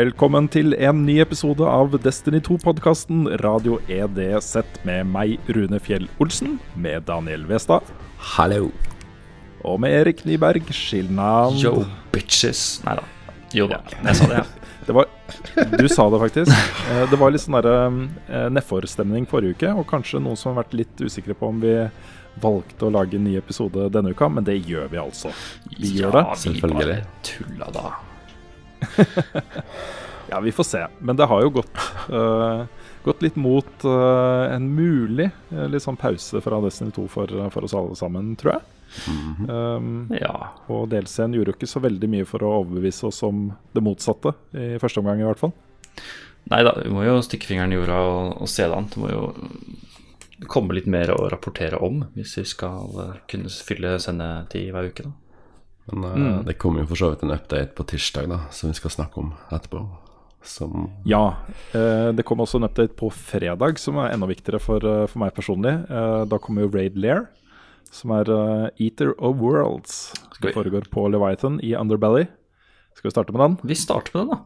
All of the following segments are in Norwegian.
Velkommen til en ny episode av Destiny 2-podkasten Radio EDZ med meg, Rune Fjell Olsen, med Daniel Westad Hallo. og med Erik Nyberg, Skilnad. Yo, bitches. Nei da. Jo da, jeg sa det, ja. Det var, du sa det faktisk. Eh, Det var litt sånn eh, nedforstemning forrige uke, og kanskje noen som har vært litt usikre på om vi valgte å lage en ny episode denne uka, men det gjør vi altså. Vi gjør det. Ja, vi Selvfølgelig. bare tulla da. Ja, vi får se. Men det har jo gått, uh, gått litt mot uh, en mulig uh, litt sånn pause fra Destiny 2 for, for oss alle sammen, tror jeg. Um, Ja. og delscenen gjorde jo ikke så veldig mye for å overbevise oss om det motsatte, i første omgang i hvert fall. Nei da, vi må jo stikke fingeren i jorda og, og se det an. Det må jo komme litt mer å rapportere om hvis vi skal kunne fylle sendetid hver uke. da. Men mm. det kommer jo for så vidt en update på tirsdag, da, som vi skal snakke om etterpå. Som Ja, eh, det kom også en update på fredag som er enda viktigere for, eh, for meg personlig. Eh, da kommer jo Raid Lair, som er eh, Eater of Worlds. Som vi- foregår på Leviathan i Underbelly. Skal vi starte med den? Vi starter med den, da.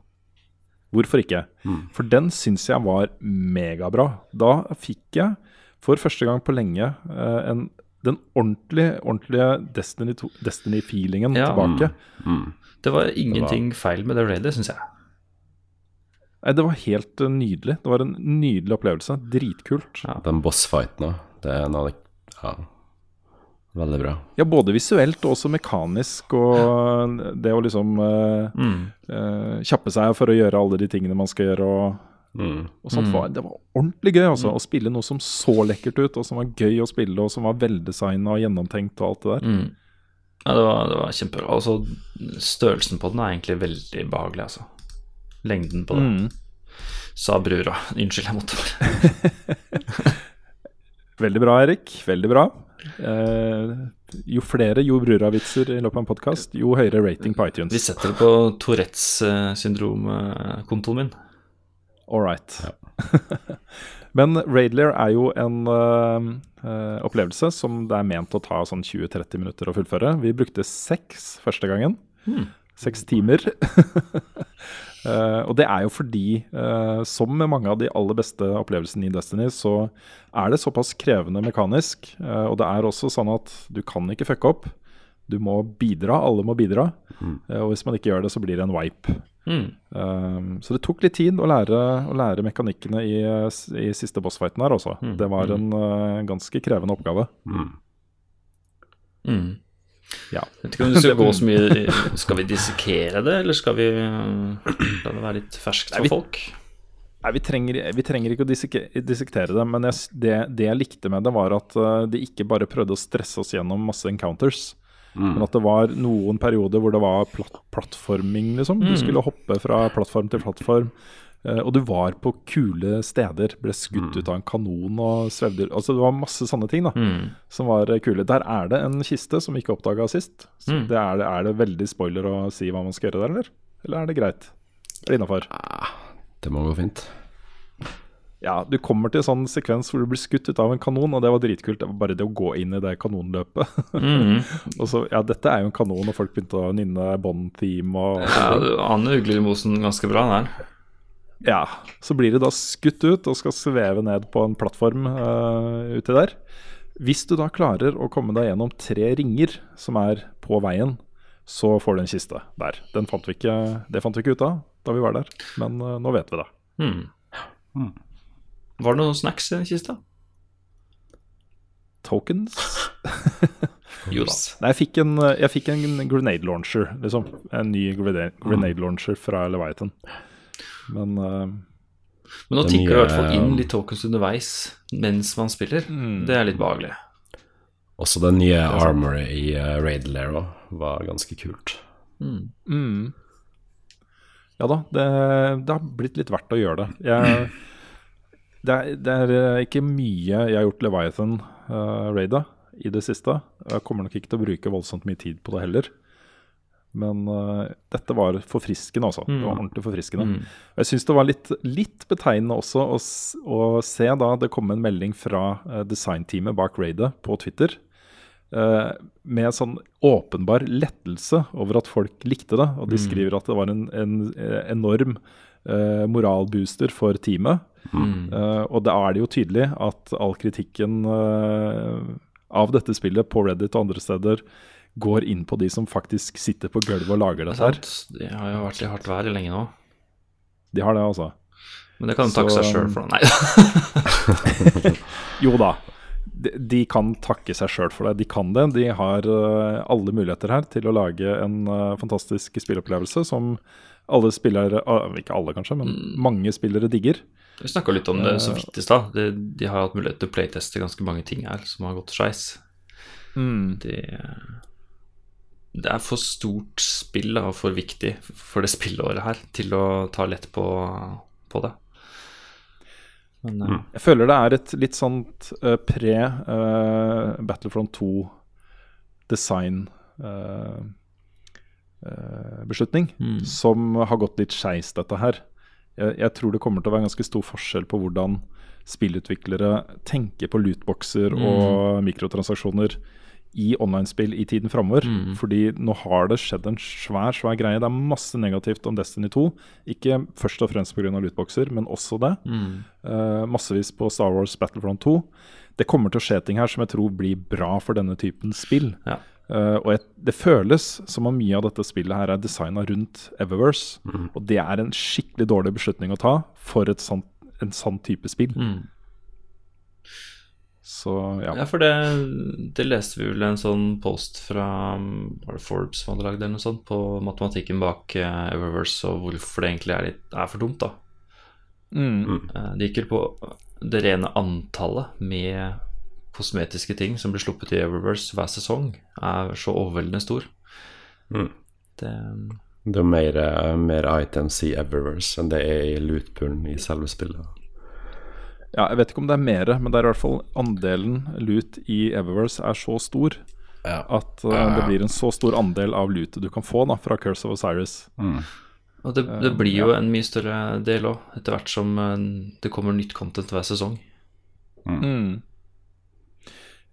Hvorfor ikke? For den syns jeg var megabra. Da fikk jeg for første gang på lenge eh, en, den ordentlige, ordentlige Destiny-feelingen Destiny-feelingen Ja. tilbake. Det var ingenting feil med det raidet, syns jeg. Nei, Det var helt eh, nydelig. Det var en nydelig opplevelse. Dritkult. Ja. den bossfighten òg. Det er en av de Ja, veldig bra. Ja, både visuelt og også mekanisk. Og det å liksom uh, Mm. uh, kjappe seg for å gjøre alle de tingene man skal gjøre. og Mm. Og sånt var, Det var ordentlig gøy altså, å spille noe som så lekkert ut, og som var gøy å spille, og som var veldesigna og gjennomtenkt og alt det der. Mm. Ja, det var, det var kjempebra. Altså, størrelsen på den er egentlig veldig behagelig, altså. Lengden på den, Mm. sa brura. Unnskyld, jeg måtte bare Veldig bra, Erik. Veldig bra. Eh, jo flere Jo Brura-vitser i løpet av en podkast, jo høyere rating på iTunes. Vi setter det på Tourettes eh, syndrom-kontoen min. All right. Men Raidler er jo en eh, opplevelse som det er ment å ta sånn 20-30 minutter å fullføre. Vi brukte seks første gangen. Seks timer. uh, og det er jo fordi, uh, som med mange av de aller beste opplevelsene i Destiny, så er det såpass krevende mekanisk. og det er også sånn at du kan ikke fucke opp. Du må bidra, alle må bidra. Eh, og hvis man ikke gjør det, så blir det en wipe. Mm. Um, så det tok litt tid å lære, å lære mekanikkene i, i siste bossfighten her også. Det var en uh, ganske krevende oppgave. Mm. Ja. Jeg vet ikke om du skal gå så mye Skal vi dissekere det, eller skal vi la det være litt ferskt Nei, for vi- folk? Nei, vi trenger, vi trenger ikke å dissektere det, men jeg, det, det jeg likte med det, var at eh, de ikke bare prøvde å stresse oss gjennom masse encounters. Men at det var noen perioder hvor det var platt, plattforming, liksom. Du skulle hoppe fra plattform til plattform. eh, og du var på kule steder. Ble skutt ut av en kanon og svevde Altså det var masse sånne ting da Mm. som var eh, kule. Der er det en kiste som vi ikke oppdaga sist. Så det er, det, er det veldig spoiler å si hva man skal gjøre der, eller? Eller er det greit? Er det innafor? Det må gå fint. Ja, du kommer til en sånn sekvens hvor du blir skutt ut av en kanon, og det var dritkult. Det var bare det å gå inn i det kanonløpet. Mm. og så, ja, dette er jo en kanon, og folk begynte å nynne Bond-theme og Ja, du aner uglemosen ganske bra, der. Ja. Så blir du da skutt ut og skal sveve ned på en plattform uh, uti der. Hvis du da klarer å komme deg gjennom tre ringer som er på veien, så får du en kiste der. Den fant vi ikke, det fant vi ikke ut av da vi var der, men uh, nå vet vi det. Mm. Var det noen snacks i den kista? Tokens? Jo da. Nei, jeg fikk en, jeg fikk en grenade launcher, liksom. En ny grenade, grenade launcher fra Leviathan. Men uh, Men nå tikker det i hvert fall inn litt tokens underveis mens man spiller. Det er litt behagelig. Også det nye armoret i uh, Raid Lero var ganske kult. mm. Ja da, det, det har blitt litt verdt å gjøre det. Jeg, det, er, det er eh, ikke mye jeg har gjort Leviathan-raida i det siste. Jeg kommer nok ikke til å bruke voldsomt mye tid på det heller. Men uh, dette var forfriskende, altså. Det var ordentlig forfriskende. Mm. Jeg syns det var litt, litt betegnende også å, å se da det kom en melding fra uh, designteamet bak raidet på Twitter. Uh, med sånn åpenbar lettelse over at folk likte det. Og de skriver at det var en, en en enorm eh, moralbooster for teamet. Eh, og da er det jo tydelig at all kritikken eh, av dette spillet på Reddit og andre steder går inn på de som faktisk sitter på gulvet og lager dette her. De har jo vært i hardt vær lenge nå. De har det, altså. Men det kan de takke Så- seg sjøl for. Nei. Jo da. De, de kan takke seg sjøl for det. De kan det. De har alle muligheter her til å lage en fantastisk spilleopplevelse som alle spillere ah, Ikke alle, kanskje, men mange spillere digger. Vi snakka litt om det så vidt i stad. De, de har hatt mulighet til å playteste ganske mange ting her som har gått skeis. Mm. det er for stort spill og for viktig for det spillåret her til å ta lett på, på det. Men mm. Jeg føler det er et litt sånt uh, pre eh, Battlefront 2-design beslutning som har gått litt skeis, dette her. Jeg, jeg tror det kommer til å være ganske stor forskjell på hvordan spillutviklere tenker på lootboxer og mikrotransaksjoner i online-spill i tiden framover. Fordi nå har det skjedd en svær svær greie. Det er masse negativt om Destiny 2. Ikke først og fremst pga. lootboxer, men også det. Eh, massevis på Star Wars Battlefront 2. Det kommer til å skje ting her som jeg tror blir bra for denne typen spill. ja. Eh, og jeg, det føles som om mye av dette spillet her er designa rundt Eververse. Og det er en skikkelig dårlig beslutning å ta for et sånt, en sånn type spill. Mm. Så ja. Ja, for det, det leste vi vel en sånn post fra Var det Forbes som hadde lagd eller noe sånt, på matematikken bak uh, Eververse og hvorfor det egentlig er, litt, er for dumt, da. Mm. Uh, det gikk vel på det rene antallet med kosmetiske ting som blir sluppet i Eververse hver sesong, er så overveldende stor. Mm. Det, Det er mer, eh, mer items i Eververse enn det er i lootpoolen i selve spillet. ja, jeg vet ikke om det er mer, men det er i hvert fall andelen loot i Eververse er så stor at uh, det blir en så stor andel av lootet du kan få da fra Curse of Osiris. og det, det blir jo en mye større del òg, etter hvert som eh, det kommer nytt content hver sesong. Mm.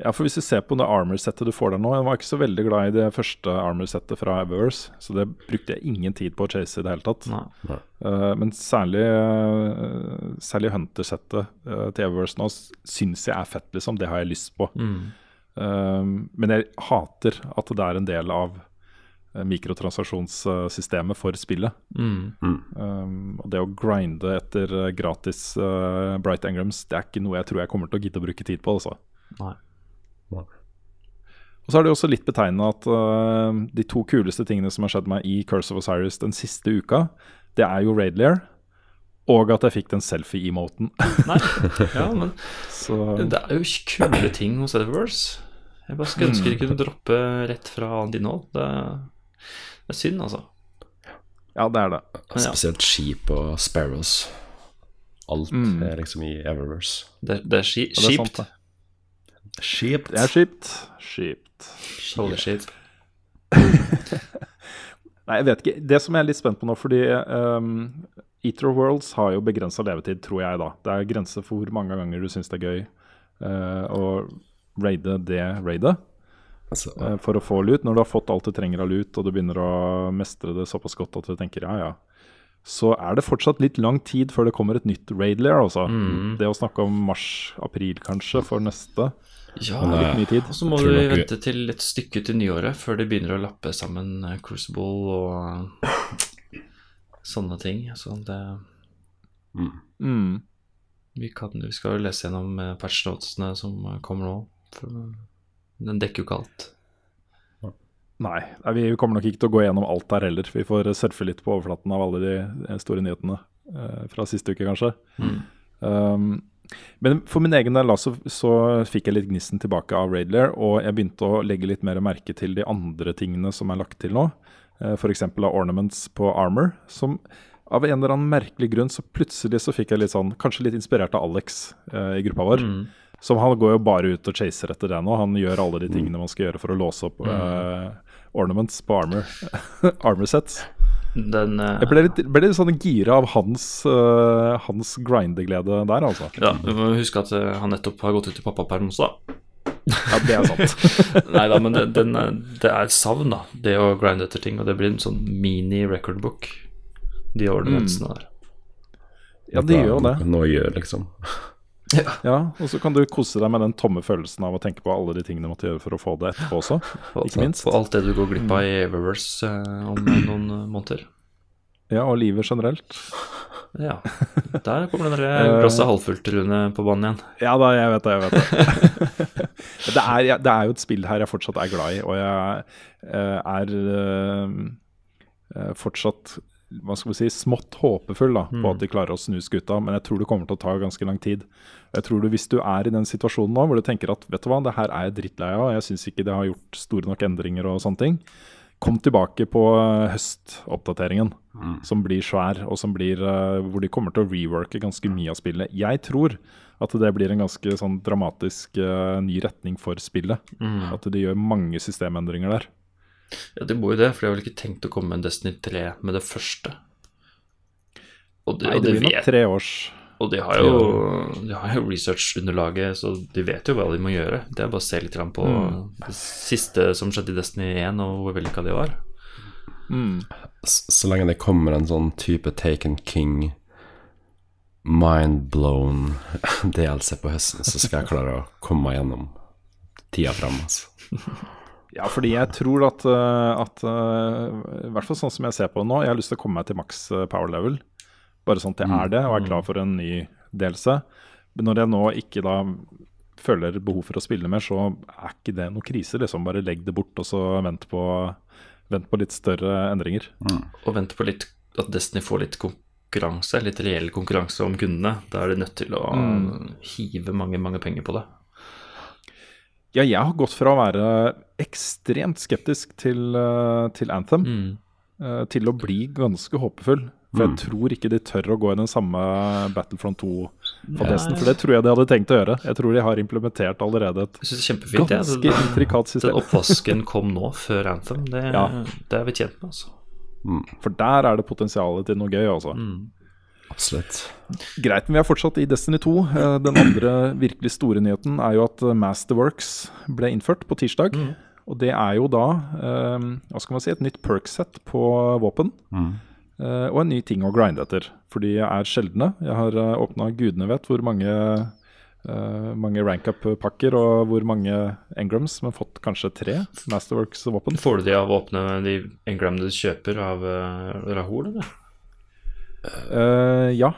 Ja, for hvis du ser på det armor-settet du får der nå Jeg var ikke så veldig glad i det første armor-settet fra Eververse, så det brukte jeg ingen tid på å chase i det hele tatt. Nei. Uh, men særlig, uh, særlig Hunter-settet uh, til Eververse nå syns jeg er fett, liksom. Det har jeg lyst på. Eh, men jeg hater at det er en del av mikrotransaksjonssystemet for spillet. Mm. Um, og det å grinde etter gratis Bright Engrams, det er ikke noe jeg tror jeg kommer til å gidde å bruke tid på. Altså. Nei. Og så er det jo også litt betegnende at uh, de to kuleste tingene som har skjedd meg i Curse of Osiris den siste uka, det er jo Raidlair, og at jeg fikk den selfie-emoten. Nei. Ja, men så det er jo kule ting hos Eververse. Jeg bare skulle ønske de kunne droppe rett fra annet innhold. Det, det er synd, altså. ja, det er det. Men ja. Spesielt skip og sparrows. Alt er liksom i Eververse. Det, det er ski, Ja, det er sant, kjipt. det. Er kjipt. Kjipt. Holy shit. Nei, jeg vet ikke. Det som jeg er litt spent på nå, fordi um, Eater of Worlds har jo begrensa levetid, tror jeg, da. Det er grenser for hvor mange ganger du syns det er gøy uh, å raide det raidet. Altså, uh, for å få lut. Når du har fått alt du trenger av lut, og du begynner å mestre det såpass godt at du tenker ja, ja, så er det fortsatt litt lang tid før det kommer et nytt raid layer. Altså. Det å snakke om mars-april kanskje for neste, Ja, litt mye tid. og så må du vi- vente til et stykke til nyåret før de begynner å lappe sammen eh, Crucible og sånne ting. Så det Mm. Vi, kan, vi skal jo lese gjennom patchnotesene patch notesene som eh, kommer nå. For den dekker jo ikke alt. Nei, vi kommer nok ikke til å gå gjennom alt der heller. Vi får surfe litt på overflaten av alle de eh, store nyhetene eh, fra siste uke, kanskje. Um, men for min egen del så, så fikk jeg litt gnisten tilbake av Radler, og jeg begynte å legge litt mer merke til de andre tingene som er lagt til nå. Uh, F.eks. av ornaments på armor, som av en eller annen merkelig grunn så plutselig så fikk jeg litt sånn, kanskje litt inspirert av Alex eh, i gruppa vår. Som han går jo bare ut og chaser etter det nå. Han gjør alle de tingene man skal gjøre for å låse opp eh, ornaments på armor, armor sets. Den uh, Jeg ble litt, ble litt sånn gira av hans, uh, hans grindeglede der, altså. Ja, du må huske at uh, han nettopp har gått ut i pappaperm også, da. Ja, det er sant. Nei da, men det, den det er et savn, da. Det å grinde etter ting. Og det blir en sånn mini-recordbook, de ordinensene der. Ja, det gjør jo det. Noe gjør, liksom. Ja, og så kan du kose deg med den tomme følelsen av å tenke på alle de tingene du måtte gjøre for å få det etterpå også. Ikke minst. For alt det du går glipp av i Eververse eh, om noen eh, måneder. Ja, og livet generelt. Ja. Der kommer det glasset halvfullt, Rune, på banen igjen. Ja da, jeg vet det, jeg vet det. det, er, det er jo et spill her jeg fortsatt er glad i, og jeg eh, er eh, fortsatt hva skal vi si, smått håpefull da, på at de klarer å snu skuta, men jeg tror det kommer til å ta ganske lang tid. Jeg tror du, Hvis du er i den situasjonen nå hvor du tenker at vet du hva, det her er jeg drittlei av, jeg syns ikke det har gjort store nok endringer og sånne ting, kom tilbake på høstoppdateringen, mm. som blir svær, og som blir, uh, hvor de kommer til å reworke ganske mye av spillet. Jeg tror at det blir en ganske sånn dramatisk uh, ny retning for spillet. Mm. At de gjør mange systemendringer der. Ja, de må jo det, for de har vel ikke tenkt å komme med en Destiny 3 med det første. Og de, Nei, det, blir nok tre års Og de har jo, de har jo research-underlaget, så de vet jo hva de må gjøre. Det er bare å se litt på mm. det siste som skjedde i Destiny 1, og hvor vellykka de var. Mm. Så lenge det kommer en sånn type Taken King mind-blown DLC på høsten, så skal jeg klare å komme meg gjennom tida fram. Altså. Ja, fordi jeg tror at, eh, at, eh, I hvert fall sånn som jeg ser på det nå, jeg har lyst til å komme meg til maks eh, power level. Bare sånn at jeg er det og er klar for en ny delelse. Men når jeg nå ikke da føler behov for å spille mer, så er ikke det noe krise. liksom Bare legg det bort, og så vent på, vent på litt større endringer. Mm. Og vent på litt at Destiny får litt konkurranse, litt reell konkurranse om kundene. Da er de nødt til å mm. hive mange, mange penger på det. Ja, jeg har gått fra å være ekstremt skeptisk til, uh, til Anthem mm. uh, til å bli ganske håpefull. For jeg mm. tror ikke de tør å gå i den samme Battlefront 2-fantesten, For det tror jeg de hadde tenkt å gjøre. Jeg tror de har implementert allerede et ganske ja. intrikat system. Den oppvasken kom nå, før Anthem. Det, ja. det er vi tjent med, altså. Mm. For der er det potensialet til noe gøy, altså. Mm. Absolutt. Greit, men vi er fortsatt i Destiny 2. Eh, den andre virkelig store nyheten er jo at eh, Masterworks ble innført på tirsdag. Mm. Og det er jo da um, hva skal man si, et nytt perk-sett på våpen. Mm. Og en ny ting å grinde etter. For de er sjeldne. Jeg har åpna gudene vet hvor mange, mange rank-up-pakker og hvor mange engrams, men fått kanskje tre Masterworks-våpen. Får du de av å åpne de engramene du kjøper av uh, Rahul, eller? Uh, ja.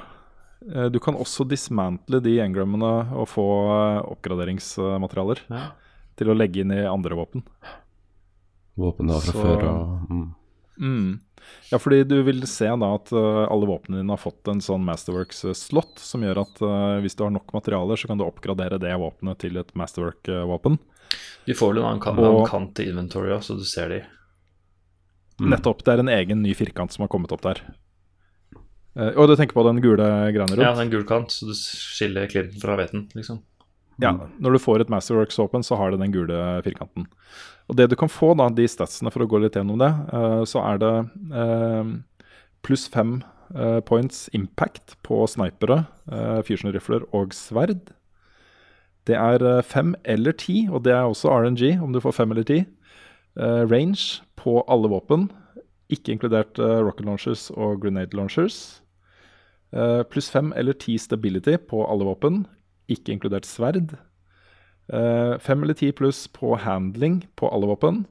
Uh, du kan også dismantle de engrammene og få uh, oppgraderingsmaterialer ja. til å legge inn i andre våpen. Våpen da fra Så, før og mm. Mm. Ja, fordi du vil se da at alle våpnene dine har fått en sånn Masterworks-slott, som gjør at hvis du har nok materialer, så kan du oppgradere det våpenet til et Masterwork-våpen. Du får vel en annen, kant til inventory, så du ser de. Mm. Nettopp. Det er en egen ny firkant som har kommet opp der. Uh, og du tenker på den gule greiene rundt? Ja, den gul kant, så du skiller klinten fra hveten, liksom. Ja, når du får et Masterworks Open, så har det den gule firkanten. Og det du kan få, da, de statsene for å gå litt gjennom det, uh, så er det uh, pluss fem points impact på snipere, uh, fusion-rifler og sverd. Det er fem eller ti, og det er også RNG, om du får fem eller ti. range på alle våpen, ikke inkludert rocket launchers og grenade launchers. Uh, pluss fem eller ti stability på alle våpen, ikke inkludert sverd. Uh, fem eller ti pluss på handling på alle våpen.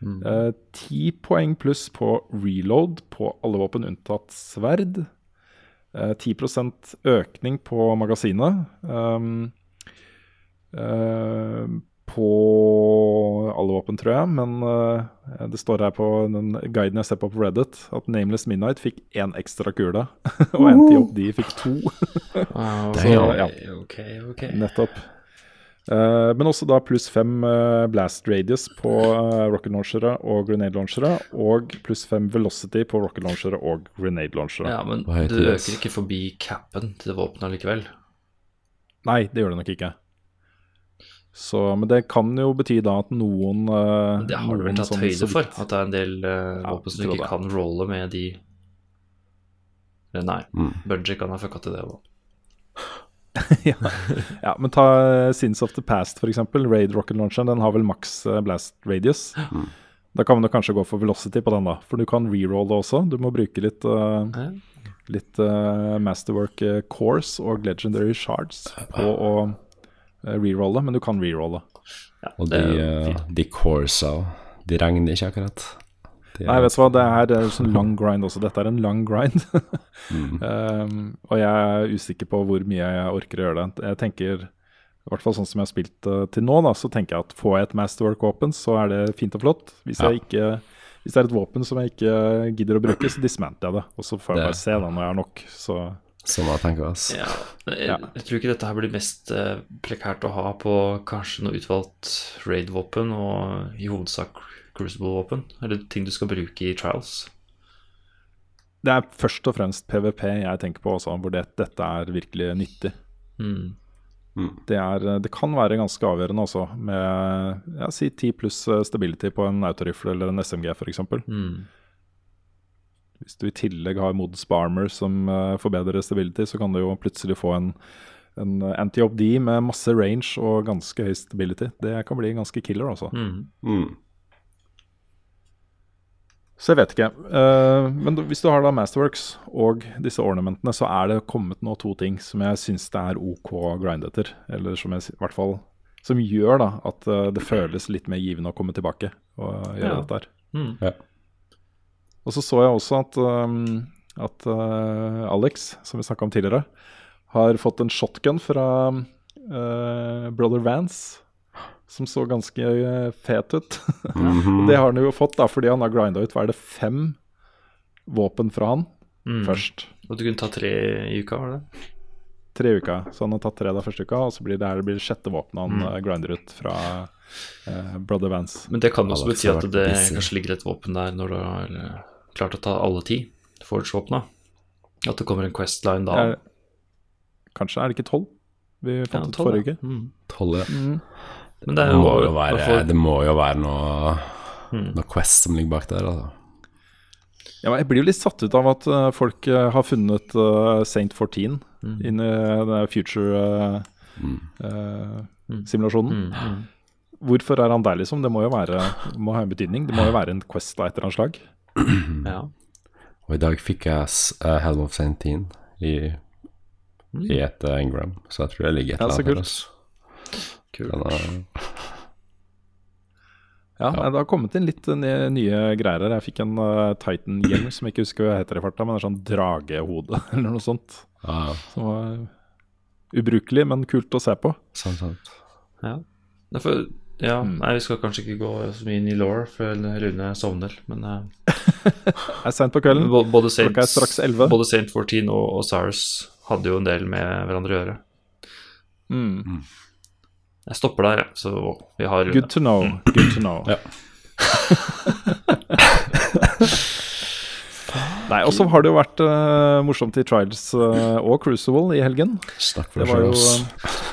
Mm. Uh, ti poeng pluss på reload på alle våpen unntatt sverd. Uh, 10% økning på magasinet. Um, på alle våpen, tror jeg. Men uh, det står her på den guiden jeg ser på på Reddit, at Nameless Midnight fikk én ekstra kule. og NTOD fikk to. wow, Så, ja. okay, okay. Nettopp. Uh, men også da pluss fem uh, blast radius på rocket launchere og grenade launchere. Og pluss fem velocity på rocket launchere og grenade launchere. Ja, Men du øker ikke forbi capen til våpenet likevel? Nei, det gjør det nok ikke. Så, men det kan jo bety da at noen uh, Det har du vel tatt høyde for? At det er en del uh, ja, våpen som ikke det. kan rolle med de Nei, mm. Budgie kan ha fucka til det òg. ja. ja. men ta uh, Sins of the Past, f.eks. Raid Rocket Launcher. Den har vel maks uh, blast radius. Mm. Da kan man kanskje gå for velocity på den, da. For du kan rerolle også. Du må bruke litt, uh, litt masterwork course og legendary shards på å rerolle, men du kan rerolle. Ja, og de, de coresa, de regner ikke akkurat. Nei, vet du hva, det er, det er sånn lang grind også. Dette er en lang grind. mm. um, og jeg er usikker på hvor mye jeg orker å gjøre det. Jeg tenker, i hvert fall sånn som jeg har spilt uh, til nå, da, så tenker jeg at får jeg et masterwork-våpen, så er det fint og flott. Hvis, ja. ikke, hvis, det er et våpen som jeg ikke gidder å bruke, så dismanter jeg det. Og så får jeg bare se da når jeg har nok. Så som jeg tenker oss. Ja, jeg, jeg, tror ikke dette her blir mest eh, prekært å ha på kanskje noe utvalgt raid-våpen, og i hovedsak Crucible-våpen? Eller ting du skal bruke i trials? Det er først og fremst PVP jeg tenker på også, hvor det, dette er virkelig nyttig. Mm. Mm. Det, er, det, kan være ganske avgjørende også, med ja, si 10 pluss eh, stability på en autorifle eller en SMG f.eks. Mm. Hvis du i tillegg har Modus Barmer som uh, forbedrer stability, så kan du jo plutselig få en, en anti-OBD med masse range og ganske høy stability. Det kan bli ganske killer, altså. Mm. mm. Så jeg vet ikke. Uh, men hvis du har da Masterworks og disse ornamentene, så er det kommet nå to ting som jeg syns det er OK å grinde etter. Eller som jeg i hvert fall Som gjør da at uh, det føles litt mer givende å komme tilbake og gjøre ja. dette her. Mm. Ja. Og så så jeg også at, um, at uh, Alex, som vi snakka om tidligere, har fått en shotgun fra Brother Vance som så ganske eh, fet ut. Mm -hmm. det har han jo fått da, fordi han har grinda ut hva er det, fem våpen fra han mm. først. Og du kunne ta tre i uka, var det? Tre uker. Så han har tatt tre da første uka, og så blir det her det blir sjette våpenet han mm. Eh, grinder ut fra uh, Brother Vance. Men det kan også bety at det busy. kanskje ligger et våpen der når du har klart å ta alle ti Forge-våpna. At det kommer en Quest-line da. Er, kanskje. Er det ikke tolv vi fant ja, ut forrige uke? Mm. Tolv, ja. Mm. Men det, det, må, jo være, for... det må jo være noe, mm. noe Quest som ligger bak der. Altså. Ja, jeg blir jo litt satt ut av at uh, folk uh, har funnet uh, Saint 14 mm. inn i uh, future-simulasjonen. Mm. Mm. Hvorfor er han der, liksom? Det må jo være, må ha en betydning. Det må jo være en Quest av et eller annet slag. ja. Og i dag fikk jeg uh, Helm of 10 i, mm. i et engram, så jeg tror det ligger et eller annet der. Kult. Ja, ja. Det har kommet inn litt nye greier her. Jeg fikk en uh, Titan hjelm som jeg ikke husker hva heter i farta, men det er sånn dragehode eller noe sånt. Ja. Som var ubrukelig, men kult å se på. Sant, sant. Ja. Derfor, ja, mm. nei, vi skal kanskje ikke gå så mye inn i law før Rune sovner, men uh, Det er seint på kvelden. Både Saint, Klokka er straks 11. Både Saint 14 og, og Cyrus hadde jo en del med hverandre å gjøre. Mm. mm. Jeg stopper der, så vi har Good to know. Good to know. ja. Nei, og så har det jo vært uh, morsomt i Trials uh, og Crucible i helgen. Snakk for deg sjøl.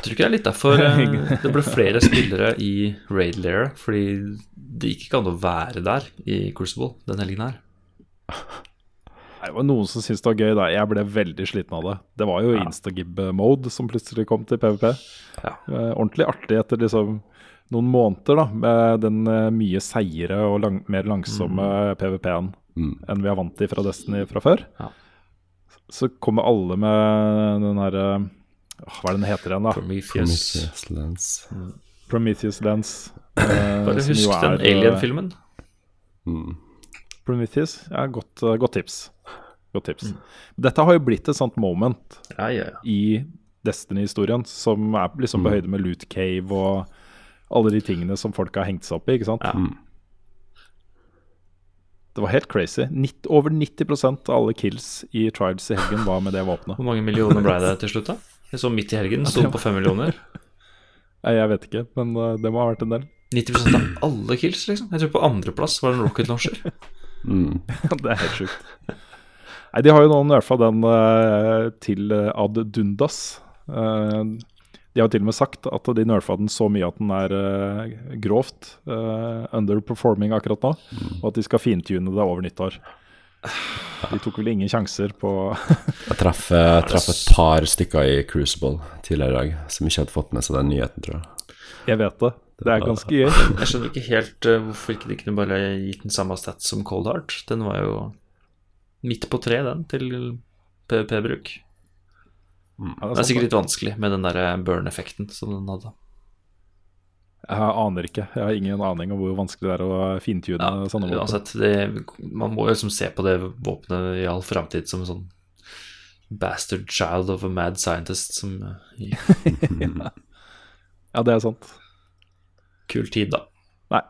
Tror ikke det er litt derfor uh, det ble flere spillere i Raid Lair, fordi det gikk ikke an å være der i Crucible den helgen her. Det var noen som syntes det var gøy. da Jeg ble veldig sliten av det. Det var jo ja. instagib-mode som plutselig kom til PVP. Ja. Uh, ordentlig artig etter liksom noen måneder da med den uh, mye seigere og lang mer langsomme mm. PVP-en mm. enn vi har vant til fra Destiny fra før. Ja. Så kommer alle med den herre uh, Hva er det den heter igjen, da? Prometheus, Prometheus Lens. Mm. Prometheus Lens. Bare husk den Alien-filmen. Mm. Prometheus, ja, godt, godt tips. Godt tips. Mm. Dette har jo blitt et sånt moment ja, ja, ja. i Destiny-historien som er liksom på mm. høyde med Loot Cave og alle de tingene som folk har hengt seg opp i. ikke sant? Mm. Det var helt crazy. 90, over 90% av alle kills i Trials i helgen var med det våpenet. Hvor mange millioner ble det til slutt, da? Jeg så midt i helgen sto på fem millioner. Nei, jeg vet ikke, men uh, det må ha vært en del. 90% av alle kills, liksom? Jeg tror på andreplass var det en rocket launcher. mm. det er helt sjukt. Nei, De har jo nå nerfa den uh, til eh, ad dundas. Uh, de har til og med sagt at de nerfa den så mye at den er uh, grovt underperforming akkurat nå. Mm. Og at de skal fintune det over nyttår. De tok vel ingen sjanser på Jeg traff, jeg traff, et par stykker i Crucible tidligere i dag som ikke hadde fått med seg den nyheten, tror jeg. Jeg vet det. Det er ganske gøy. Jeg skjønner ikke helt uh, hvorfor ikke de kunne bare gitt den samme stats som Cold Heart. Den var jo midt på tre, den, til PVP-bruk. Mm. Ja, det, det, er sikkert litt vanskelig med den der burn-effekten som den hadde. Jeg aner ikke. Jeg har ingen aning om hvor vanskelig det er å fintune ja, sånne våpen. Uansett, det, man må jo liksom se på det våpenet i all framtid som en sånn bastard child of a mad scientist som ja. ja, det er sant. Kul tid, da. Nei.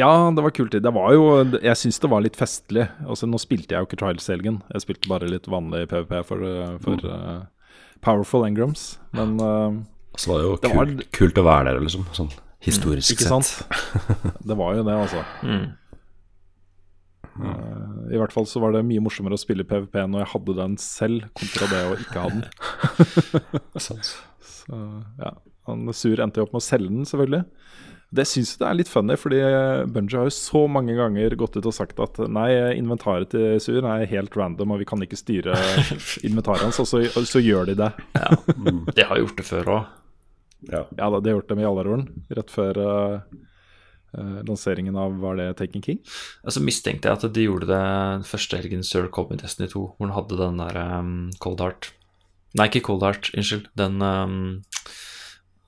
Ja, det var kul tid. Det var jo Jeg syns det var litt festlig. Altså, nå spilte jeg jo ikke Trials-helgen. Jeg spilte bare litt vanlig PVP for, for mm. Powerful Engrams. Men uh, Så var det jo det kult, var, kult å være der, liksom. Sånn historisk ikke sett. Sant? Det var jo det, altså. Mm. Uh, I hvert fall så var det mye morsommere å spille PVP når jeg hadde den selv, kontra det å ikke ha den. så, ja. Han Sur endte jo opp med å selge den, selvfølgelig. Det syns jeg det er litt funny, fordi Bunji har jo så mange ganger gått ut og sagt at nei, inventaret til Sur er helt random, og vi kan ikke styre inventaret hans, og så, og så gjør de det. ja, De har gjort det før òg. Ja. ja, de har gjort det med Jallarhorn, rett før uh, lanseringen av Var det Taken King? Altså mistenkte jeg at de gjorde det første helgen Sir kom i Destiny 2, hvor han hadde den der um, Cold Heart Nei, ikke Cold Heart, unnskyld. Den um,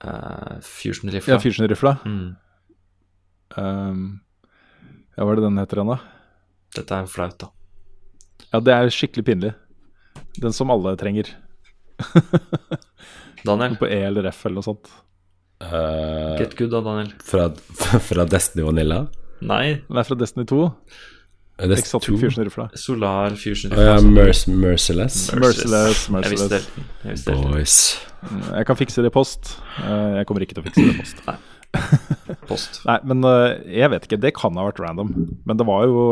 uh, Fusion-rifla. Ja, Fusion-rifla. Mm. Um, ja, hva er det den heter igjen, da? Dette er flaut, da. Ja, det er skikkelig pinlig. Den som alle trenger. Daniel? På E eller F eller noe sånt. Uh, Get good da, Daniel. Fra, fra Destiny Vanilla? Nei. Den er fra Destiny 2. Exotic Fusion Rifla. Solar Fusion Rifla. Uh, ja, Merc Merciless. Merciless, Merciless. Jeg Boys. Jeg kan fikse det i post. Eh, jeg kommer ikke til å fikse det i post. Nei. Post. Nei, men eh, jeg vet ikke. Det kan ha vært random. Men det var jo,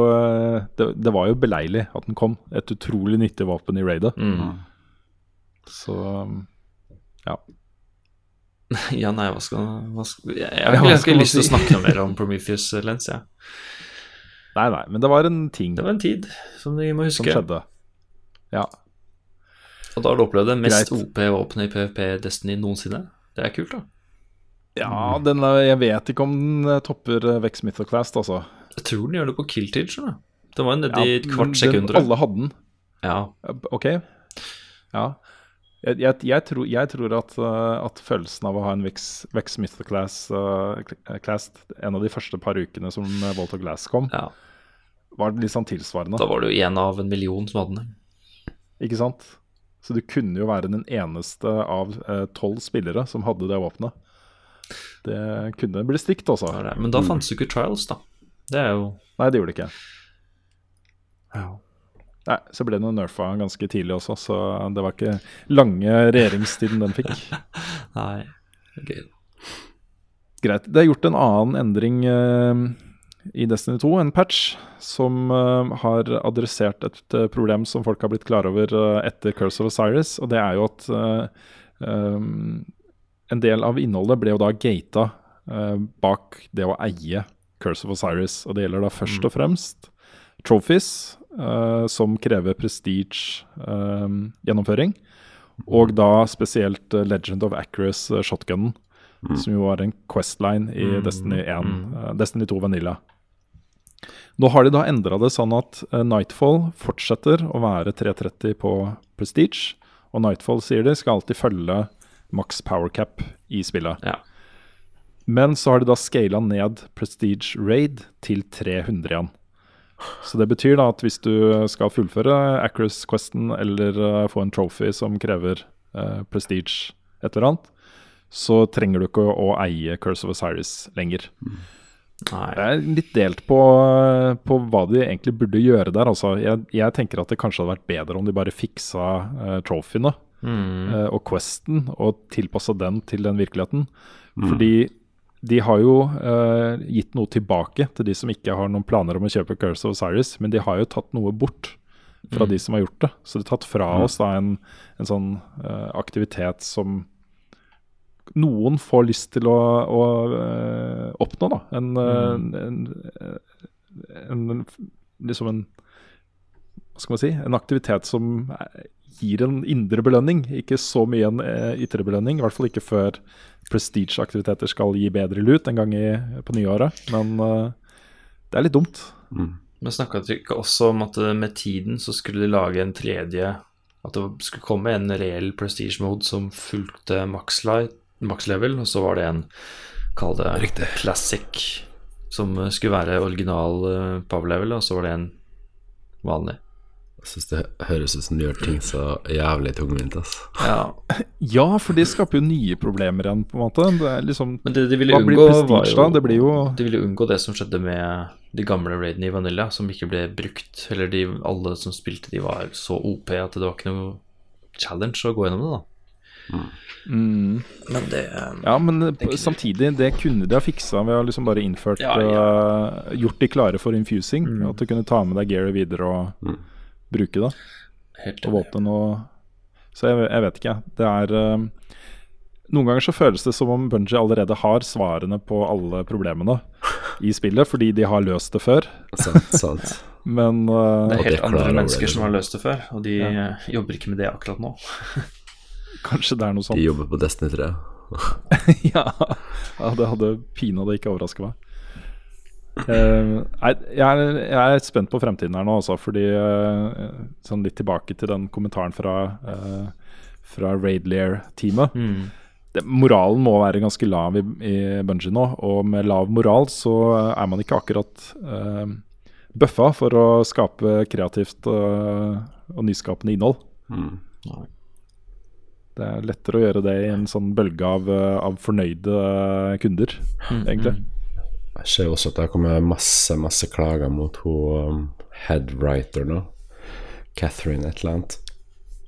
det, det var jo beleilig at den kom. Et utrolig nyttig våpen i raidet. Mm. Så ja. ja, nei, hva skal, hva skal Jeg, har ikke lyst til å snakke noe mer om Prometheus Lens, jeg. Nei, nei, men det var en ting Det var en tid som vi må huske. Som skjedde. Ja. Og da har du opplevd det mest OP-våpenet i PVP Destiny noensinne. Det er kult, da. Ja, den, jeg vet ikke om den eh, topper eh, Vex Mythoclast, altså. Jeg tror den gjør det på Killtage. Da. Den var nedi ja, et kvart sekund. Alle hadde den. Ja. Ok. Ja. Jeg, jeg, jeg, tror, jeg tror, at, uh, at, følelsen av å ha en Vex, Vex Mythoclass uh, class, en av de første par ukene som Volt of Glass kom, ja. var litt sånn tilsvarende. Da var det jo én av en million som hadde den. Ikke sant? Så du kunne jo være den eneste av tolv uh, spillere som hadde det våpenet. Det kunne bli stygt, altså. Men da fantes jo ikke Trials, da. Det er jo Nei, det gjorde det ikke. Ja. Nei, så ble den nerfa ganske tidlig også, så det var ikke lange regjeringstiden den fikk. Nei, ok. Greit. Det er gjort en annen endring uh, i Destiny 2, en patch, som uh, har adressert et uh, problem som folk har blitt klar over etter Curse of Osiris, og det er jo at um, en del av innholdet ble jo da gata bak det å eie Curse of Osiris, og det gjelder da først og mm. fremst trophies uh, som krever prestige-gjennomføring. Eh, uh, og da spesielt uh, Legend of Acrous shotgunen, mm. som jo var en Questline i mm. Destiny 1, mm. Destiny 2 Vanilla. Nå har de da endra det sånn at Nightfall fortsetter å være 330 på Prestige. Og Nightfall sier de skal alltid følge maks power cap i spillet. Ja. Men så har de da scala ned Prestige Raid til 300 igjen. Så det betyr da at hvis du skal fullføre Acrous Questen eller uh, få en trophy som krever eh, prestige et eller annet, så trenger du ikke å, å eie Curse of Osiris lenger. Mm. Jeg er litt delt på, på, hva de egentlig burde gjøre der. Altså, jeg, jeg, tenker at det kanskje hadde vært bedre om de bare fiksa uh, trophyene mm. uh, og Questen og tilpassa den til den virkeligheten. Mm. Fordi de har jo uh, gitt noe tilbake til de som ikke har noen planer om å kjøpe Curse of Cyrus, men de har jo tatt noe bort fra mm. de som har gjort det. Så de har tatt fra mm. oss da en, en sånn uh, aktivitet som noen får lyst til å, å uh, oppnå, da. En, mm. en, en, en, liksom en skal man si, en aktivitet som gir en indre belønning, ikke så mye en ytre belønning. I hvert fall ikke før prestige-aktiviteter skal gi bedre lut en gang i, på nyåret. Men det er litt dumt. Mm. Men snakka dere ikke også om at med tiden så skulle de lage en tredje At det skulle komme en reell prestige mode som fulgte max, max level, og så var det en, kall det Riktig. classic, som skulle være original power level, og så var det en vanlig. Jeg syns det høres ut som de gjør ting så jævlig tungvint. Altså. Ja. ja, for det skaper jo nye problemer igjen, på en måte. Det er liksom, Men det de ville unngå, var jo, det blir jo De ville unngå det som skjedde med de gamle raidene i Vanilla, som ikke ble brukt. Eller de, alle som spilte, de var så OP at det var ikke noe challenge å gå gjennom det, da. Mm. Men det um, Ja, men samtidig, det kunne de ha fiksa ved å liksom bare innført ja, ja. Uh, Gjort de klare for infusing. Mm. At du kunne ta med deg Gary videre og mm bruke det. Helt og våpen og Så jeg, jeg, vet ikke, Det er uh, Noen ganger så føles det som om Bunji allerede har svarene på alle problemene i spillet, fordi de har løst det før. Sant, sant. Men uh, Det er helt andre mennesker som har løst det før, og de ja. jobber ikke med det akkurat nå. Kanskje det er noe sånt. De jobber på Destiny 3. ja. ja, det hadde pinadø ikke overraska meg. Uh, jeg, er, jeg, er, spent på fremtiden her nå også, fordi uh, sånn litt tilbake til den kommentaren fra, uh, fra Raidlair-teamet. Mm. moralen må være ganske lav i, i Bungie nå, og med lav moral så er man ikke akkurat uh, bøffa for å skape kreativt og nyskapende innhold. Mm. Det er lettere å gjøre det i en sånn bølge av, av fornøyde kunder, mm, egentlig. Mm. Jeg ser også at det har kommet masse, masse klager mot hun um, headwriter nå. Catherine et eller annet.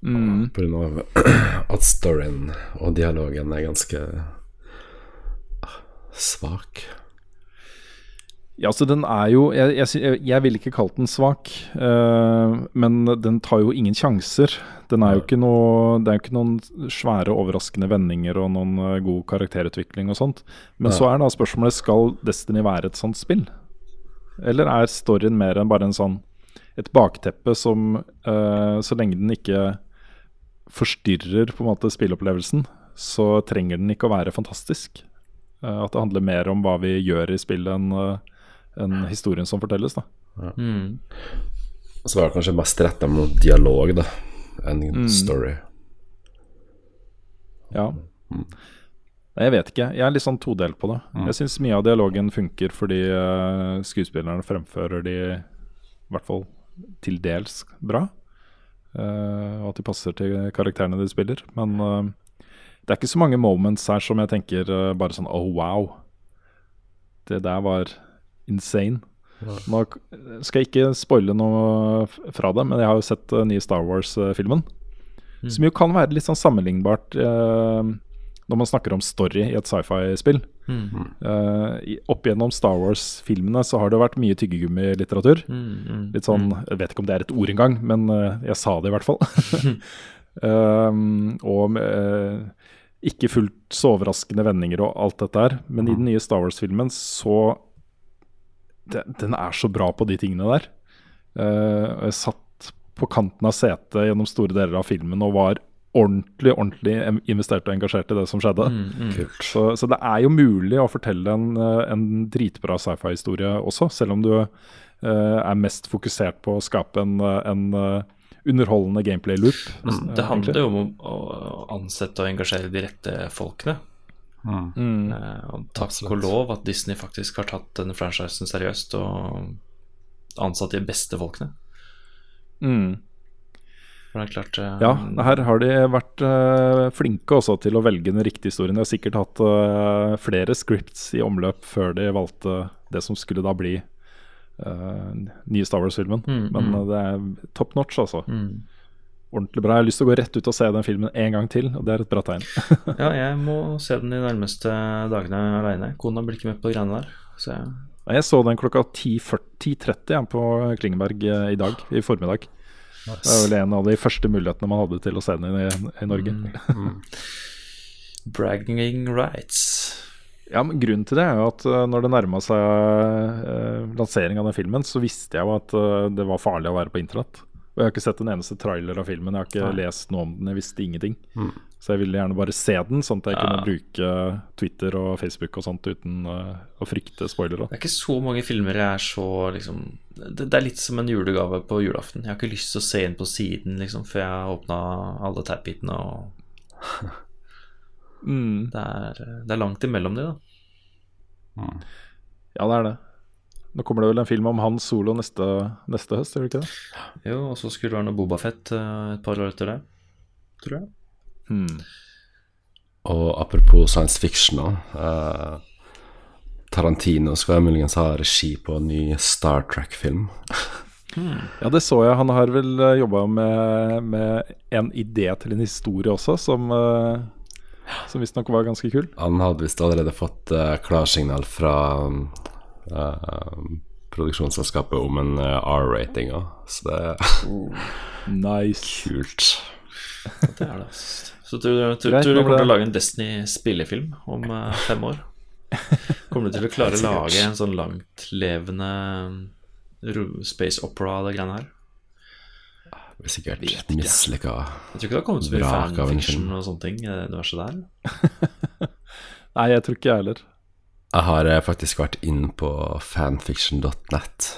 Mm. Av at storyen og dialogen er ganske ah, svak. Ja, altså den er jo Jeg, jeg, jeg ville ikke kalt den svak, uh, men den tar jo ingen sjanser. Den er jo ikke noe, det er jo ikke noen svære, overraskende vendinger og noen uh, god karakterutvikling og sånt. Men ja. så er da spørsmålet skal Destiny være et sånt spill. Eller er storyen mer enn bare en sånn et bakteppe som uh, Så lenge den ikke forstyrrer på en måte spilleopplevelsen, så trenger den ikke å være fantastisk. at det handler mer om hva vi gjør i spillet enn enn historien som fortelles. da ja. mm. Så var det kanskje mest retta mot dialog da enn mm. story. Ja. Mm. Jeg vet ikke. Jeg er litt sånn todelt på det. Mm. Jeg syns mye av dialogen funker fordi uh, skuespillerne fremfører de i hvert fall til dels bra. Uh, og at de passer til karakterene de spiller. Men uh, det er ikke så mange moments her som jeg tenker bare sånn oh wow. Det der var insane. Nå skal jeg ikke spoile noe fra det, men jeg har jo sett den nye Star Wars-filmen. Mm. Som jo kan være litt sånn sammenlignbart eh, når man snakker om story i et sci-fi-spill. Mm. Eh, opp gjennom Star Wars-filmene så har det vært mye tyggegummilitteratur. Mm, mm, litt sånn, mm. Jeg vet ikke om det er et ord engang, men eh, jeg sa det i hvert fall. um, og eh, ikke fullt så overraskende vendinger og alt dette her. Men i den nye Star Wars-filmen så den, den, er så bra på de tingene der. Uh, jeg satt på kanten av setet gjennom store deler av filmen og var ordentlig ordentlig investert og engasjert i det som skjedde. Mm, mm. Så, så, det er jo mulig å fortelle en, eh, en dritbra sci-fi-historie også, selv om du uh, er mest fokusert på å skape en, en uh, underholdende gameplay-loop. Det handler jo om å ansette og engasjere de rette folkene. Mm. Uh, og takk og lov at Disney faktisk har tatt denne franchisen seriøst og ansatt de beste folkene. Mm. Klart uh, Ja, her har de vært uh, flinke også til å velge den riktige historien. De har sikkert hatt flere scripts i omløp før de valgte det som skulle da bli nye Star Wars-filmen. Mm, Men mm. det er top notch, altså. Mm ordentlig bra. Jeg har lyst til å gå rett ut og se den filmen en gang til, og det er et bra tegn. ja, jeg må se den de nærmeste dagene aleine. Kona blir ikke med på greiene der. Så jeg... jeg så den klokka 10.30 ja, på Klingeberg eh, i dag, i formiddag. Nice. Det er vel en av de første mulighetene man hadde til å se den i, i Norge. Mm, mm. Bragging rights. Ja, men Grunnen til det er jo at uh, når det nærma seg eh, lansering av den filmen, så visste jeg jo at uh, det var farlig å være på internett. Og jeg har ikke sett en eneste trailer av filmen. Jeg har ikke Nei. lest noe om den. Jeg visste ingenting. Mm. Så jeg ville gjerne bare se den, sånn at jeg ja. kunne bruke Twitter og Facebook og sånt uten uh, å frykte spoilere. Det er ikke så mange filmer jeg er så liksom det, det, er litt som en julegave på julaften. Jeg har ikke lyst til å se inn på siden liksom, før jeg har åpna alle tab-bitene og mm. det, er, det, er, langt imellom de, da. Mm. Ja, det er det. Nå kommer det vel en film om han solo neste, neste høst, gjør det ikke det? Jo, og så skulle det være noe Bobafett Fett et par år etter det, tror jeg. Hmm. Og apropos science fiction. Uh, Tarantino skal muligens ha regi på en ny Star Trek-film. hmm. Ja, det så jeg. Han har vel eh, jobba med, med, en idé til en historie også, som, uh, som visstnok var ganske kul. Han hadde visst allerede fått uh, klarsignal fra produksjonsselskapet om en uh, R-rating òg, så det er oh, nice. kult. det er det. Så tror du, tror, tror du kommer til å lage en Destiny-spillefilm om uh, fem år? Kommer du til å klare å lage en sånn langtlevende space opera av det greiene her? Det blir sikkert mislykka Jeg tror ikke det har kommet så mye fanfiction og sånne ting i det universet der. Nei, jeg tror ikke jeg heller. Jeg har eh, faktisk vært inn på fanfiction.net.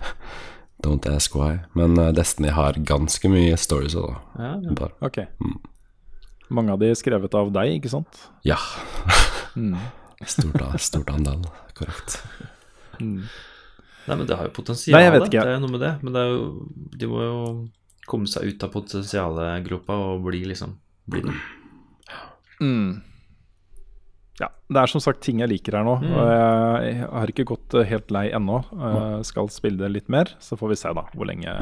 Don't ask why. Men uh, Destiny har ganske mye stories òg, ja, ja. Okay. Mm. Mange av de er skrevet av deg, ikke sant? Ja. mm. Stort, stort andel. Korrekt. Mm. Nei, men det har jo potensial, Nei, jeg vet ikke. det er noe med det. Men det jo, de må jo komme seg ut av potensialgropa og bli liksom bli noe. Mm. Ja, Det er som sagt ting jeg liker her nå. Mm. Jeg, jeg, har ikke gått eh, helt lei ennå. Jeg skal spille det litt mer, så får vi se da hvor lenge,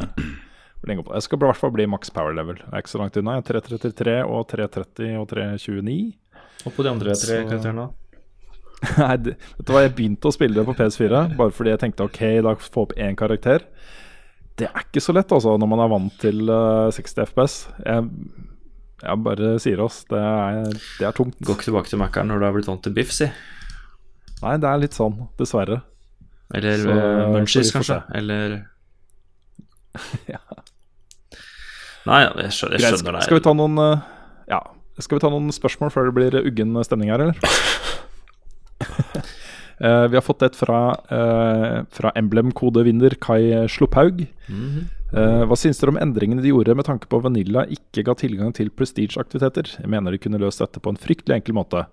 hvor lenge Jeg skal i hvert fall bli maks power level. Jeg er ikke så langt unna. Jeg er 333 og 330 og 329. Og på de andre tre karakterene? Nei, det, vet du hva, jeg begynte å spille det på PS4 bare fordi jeg tenkte ok, da få opp én karakter. Det er ikke så lett, altså, når man er vant til uh, 60 FPS. Jeg ja, bare sier oss. Det er, det er tungt. Gå ikke tilbake til Mækkern når du har blitt vant til biff, si. Nei, det er litt sånn, dessverre. Eller så, uh, munchies, kanskje. Eller ja. Nei, jeg skjønner, jeg skjønner det. Skal vi ta noen uh, Ja, skal vi ta noen spørsmål før det blir uggen stemning her, eller? Uh, vi har fått et fra, uh, fra Emblem-kodevinner Kai Slupphaug. Mm -hmm. Uh, hva syns dere om endringene de gjorde med tanke på Vanilla ikke ga tilgang til prestige-aktiviteter? Jeg mener de kunne løst dette på en fryktelig enkel måte.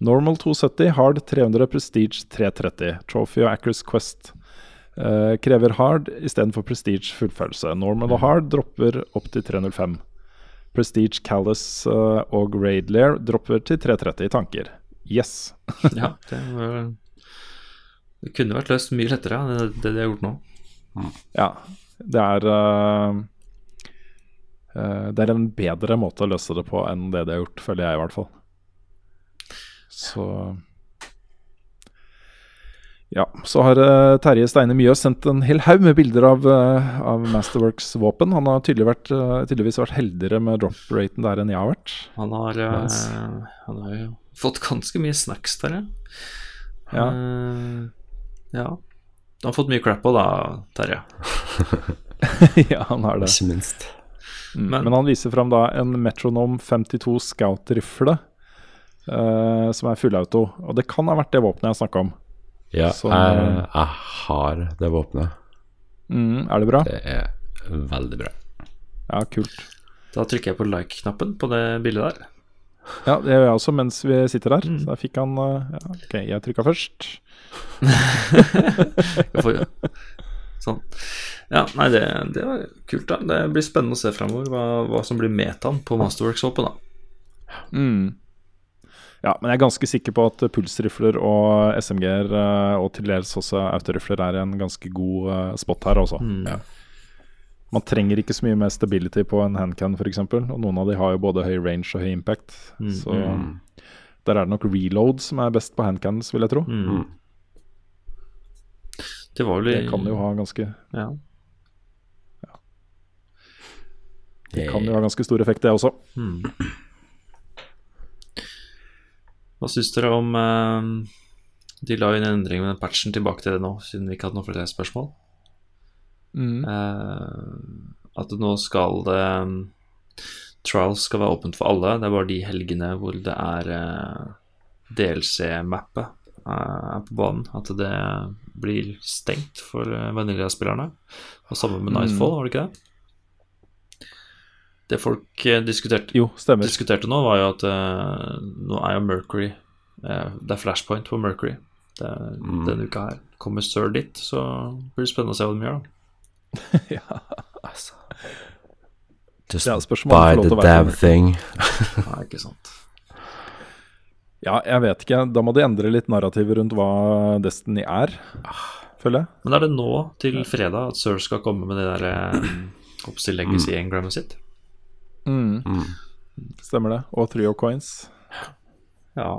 Normal 270, hard 300, prestige 330. Trophy og Acres Quest krever hard istedenfor prestige fullfølelse. Normal og hard dropper opp til 305. Prestige Callus og Raid Lair dropper til 330 i tanker. Yes. ja, det var det kunne vært løst mye lettere, enn det, de har gjort nå. Ja, det er uh, uh, Det er en bedre måte å løse det på enn det de har gjort, føler jeg i hvert fall. Så ja, så har uh, Terje Steine Mjøs sendt en hel haug med bilder av, av Masterworks våpen. Han har tydelig vært, tydeligvis vært heldigere med drop-raten der enn jeg har vært. Han har, han har jo fått ganske mye snacks Terje. ja. ja. Ja. Du har fått mye crap òg da, Terje. ja, han har det. Ikke minst. Mm. Men, Men, han viser fram da en Metronom 52 Scout-rifle uh, som er fullauto. Og det kan ha vært det våpenet jeg snakka om. Ja, som, jeg, jeg, har det våpenet. Mm, er det bra? Det er veldig bra. Ja, kult. Da trykker jeg på like-knappen på det bildet der. Ja, det gjør jeg også mens vi sitter der. Mm. Så da fikk han uh, ja, Ok, jeg trykka først. sånn. Ja, nei, det, det, var kult, da. Det blir spennende å se framover hva, hva, som blir metaen på Masterworks-håpet, da. Mm. Ja, men jeg er ganske sikker på at pulsrifler og SMG-er, eh, og til dels også autorifler, er en ganske god uh, spot her, også. Mm. Ja. Man trenger ikke så mye mer stability på en handcan, f.eks. Og noen av de har jo både høy range og høy impact. Mm. Så mm. der er det nok reload som er best på handcans, vil jeg tro. Mm. Det var vel Det kan jo ha ganske Ja. ja. Det kan jo ha ganske stor effekt, det også. Hmm. Hva syns dere om uh, De la inn en endring med den patchen tilbake til det nå, siden vi ikke hadde noen flere spørsmål. Mm. Uh, At nå skal det um, Trials skal være åpent for alle. Det er bare de helgene hvor det er uh, DLC-mappet er på banen. At det blir stengt for uh, Vanilla-spillerne. Og sammen med Nightfall, mm. var det ikke det? Det folk diskuterte, jo, diskuterte, nå, var jo at nå er jo Mercury Det er flashpoint på Mercury det, mm. denne uka her. Kommer Sir dit, så blir det spennende å se hva de gjør, da. ja, altså Just ja, buy the damn thing. Nei, ikke sant. Ja, jeg vet ikke. Da må de endre litt narrativet rundt hva Destiny er, føler jeg. Men er det nå til fredag at Sir skal komme med det der eh, Legacy-engrammet sitt? Mm. Mm. Stemmer det. Og Trio Coins. Ja.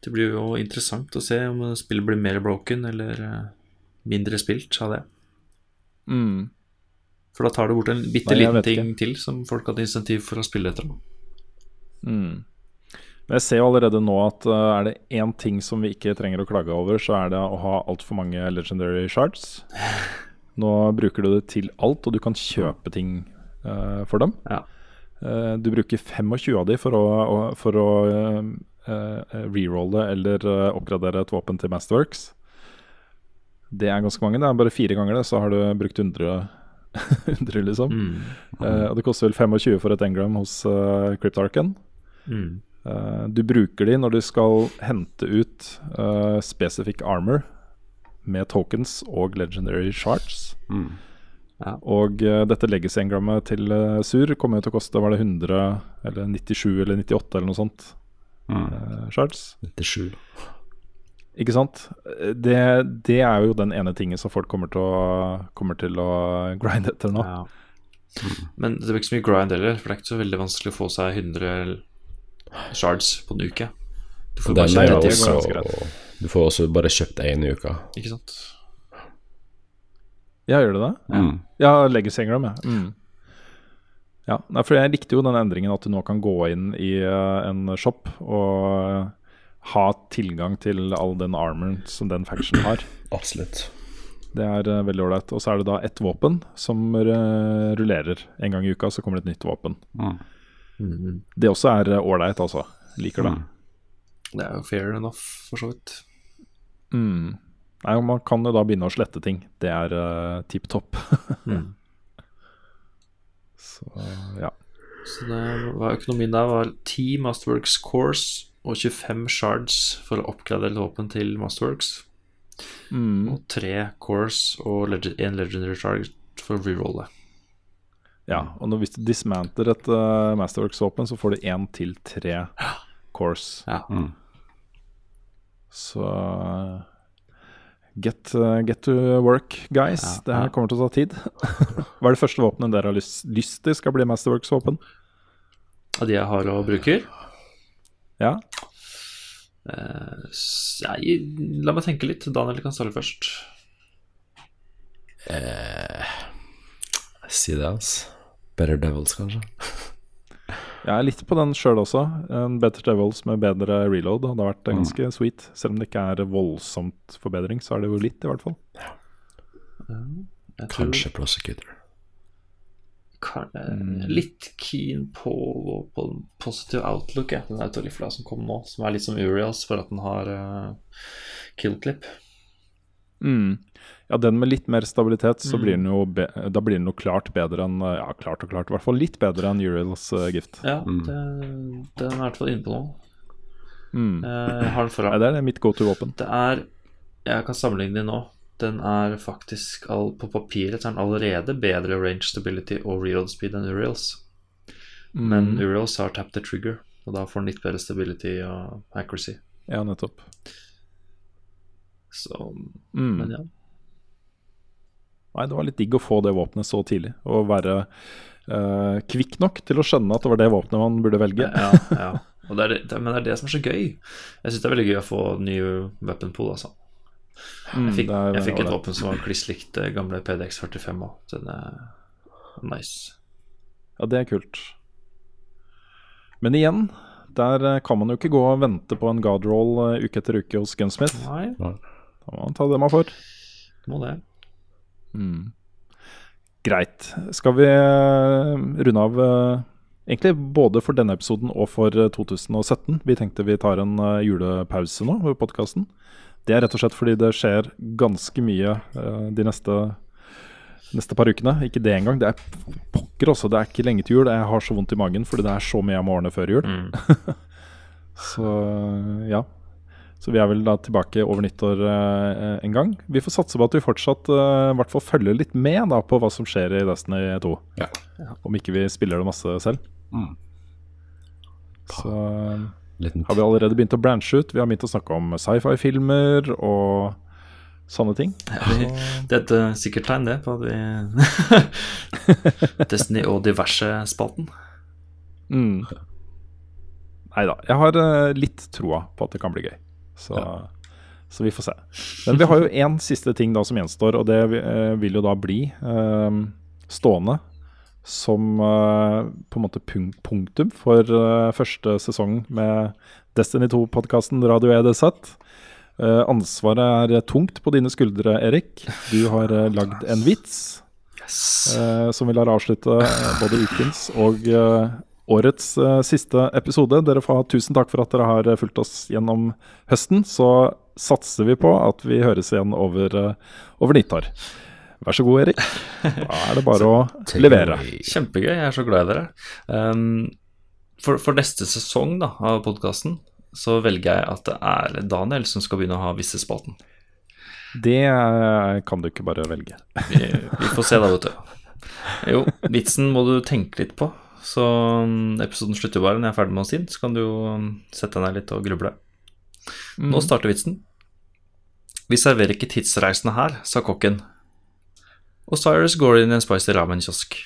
Det blir jo interessant å se om spillet blir mer broken eller eh, mindre spilt av det. Mm. For da tar det bort en bitte liten ting til som folk hadde insentiv for å spille etter. Mm. Men jeg ser jo allerede nå at uh, er det én ting som vi ikke trenger å klage over, så er det å ha altfor mange legendary shards. Nå bruker du det til alt, og du kan kjøpe ting uh, for dem. Ja. Uh, du bruker 25 av de for å, for å rerolle eller oppgradere et våpen til Masterworks. Det er ganske mange. Det er bare fire ganger det, så har du brukt 100 100, liksom. Mm. Uh, og det koster vel 25 for et engram hos uh, Cryptarken. Mm. Uh, du bruker de når du skal hente ut uh, spesifikk armor med tokens og legendary shards. Mm. Ja. Og uh, dette legacy-engrammet til uh, Sur kommer jo til å koste var det 100 eller 97 eller 98 eller noe sånt. Mm. shards. 97. Ikke sant? Det, det, er jo den ene tingen som folk kommer til å, kommer til å grinde etter nå. Ja. Men det blir ikke så mye grind heller, for det er ikke så veldig vanskelig å få seg 100 shards på en uke. Du får, bare også, du får også bare kjøpt én i uka. Ikke sant? Ja, gjør det det? Mm. Ja, Legacy Engram, jeg. Mm. ja. For jeg likte jo den endringen at du nå kan gå inn i uh, en shop og ha tilgang til all den armoren som den faction har. Absolutt. Det er uh, veldig ålreit. Og så er det da ett våpen som uh, rullerer. En gang i uka så kommer det et nytt våpen. Mm. Mm. Det også er eh, ålreit, altså. Liker det. Mm. Det er jo fair enough, for så vidt. Mm. Nei, man kan jo da begynne å slette ting. Det er uh, tipp topp. mm. Så ja. Så det var økonomien der var 10 Masterworks Course og 25 shards for å oppgradere våpen til Masterworks. Mm. Og tre cores og en legendary shard for å rerolle. Ja, og når, hvis du dismanter et uh, Masterworks-våpen, så får du én til tre cores. Ja. Mm. Så get, uh, get, to work, guys. Ja, det her kommer til å ta tid. Hva er det første våpenet dere har lyst, lyst til skal bli Masterworks-våpen? Av de jeg har og bruker? Ja. Uh, jeg, la meg tenke litt. Daniel kan starte først. Uh, si det, altså. Better Devils, kanskje. Jeg er litt på den sjøl også. En Better Devils med bedre reload hadde vært mm. ganske mm. sweet. Selv om det ikke er voldsomt forbedring, så er det jo litt, i hvert fall. Ja. Kanskje Prosecutor. Mm. litt keen på, på positive outlook, ja. den autorifla som kom nå, som er litt som Urias for at den har uh, kill clip. Mm. Ja, den med litt mer stabilitet, så mm. blir den jo da blir den jo klart bedre enn Ja, klart og klart, i hvert fall litt bedre enn Uriels uh, gift. Ja, mm. det, den er i hvert fall inne på noe. Mm. Jeg har den foran. Ja, det er mitt go to-våpen. Det er Jeg kan sammenligne den nå den er faktisk all, På papiret er den allerede bedre range stability og reload speed enn Uriels. Mm. Men Uriels har tapped the trigger, og da får den litt bedre stability og accuracy. Ja, nettopp. Så mm. Men ja. Nei, det var litt digg å få det våpenet så tidlig, og være uh, kvikk nok til å skjønne at det var det våpenet man burde velge. ja, ja. Det er det, men det er det som er så gøy. Jeg syns det er veldig gøy å få ny weapon pool, altså. Mm, jeg fikk, jeg fikk et våpen som var kliss likt det gamle PDX 45 òg. Den er nice. Ja, det er kult. Men igjen, der eh, kan man jo ikke gå og vente på en godroll eh, uke etter uke hos Gunsmith. Nei. Da må man ta det man får. Må det. Mm. Greit. Skal vi runde av egentlig både for denne episoden og for 2017? Vi tenkte vi tar en julepause nå ved podkasten. Det er rett og slett fordi det skjer ganske mye de neste neste par ukene. Ikke det engang. Det er pokker også. Det er ikke lenge til jul. Jeg har så vondt i magen fordi det er så mye jeg må ordne før jul. Mm. så ja. Så vi er vel da tilbake over nyttår eh, en gang. Vi får satse på at vi fortsatt eh, hvert fall følger litt med da, på hva som skjer i Destiny 2. Ja. Om ikke vi spiller det masse selv. Mm. Så har vi allerede begynt å branche ut. Vi har begynt å snakke om sci-fi-filmer og sånne ting. Ja, det er et uh, sikkert tegn, det, på at vi Destiny og diverse-spalten. Mm. Nei da. Jeg har uh, litt troa på at det kan bli gøy. Så, ja. så, vi får se. Men vi har jo én siste ting da som gjenstår, og det uh, vil jo da bli stående som på en måte punktum for første sesong med Destiny 2-podkasten Radio EDZ. Uh, ansvaret er tungt på dine skuldre, Erik. Du har uh, lagd en vits yes. uh, som vi lar avslutte både ukens og årets siste episode. Dere får ha tusen takk for at dere har fulgt oss gjennom høsten. Så satser vi på at vi høres igjen over, over nyttår. Vær så god, Erik. Da er det bare å levere. Kjempegøy. Jeg er så glad i dere. Um, for, for, neste sesong da, av podkasten så velger jeg at det er Daniel som skal begynne å ha visse-spalten. Det kan du ikke bare velge. vi, vi, får se da, vet du. Jo, vitsen må du tenke litt på. Så um, episoden slutter bare når jeg er ferdig med å si den. Så kan du jo um, sette deg ned litt og gruble. Mm. Nå starter vitsen. Vi serverer ikke tidsreisende her, sa kokken. Og Cyrus går inn i en spicy ramen-kiosk.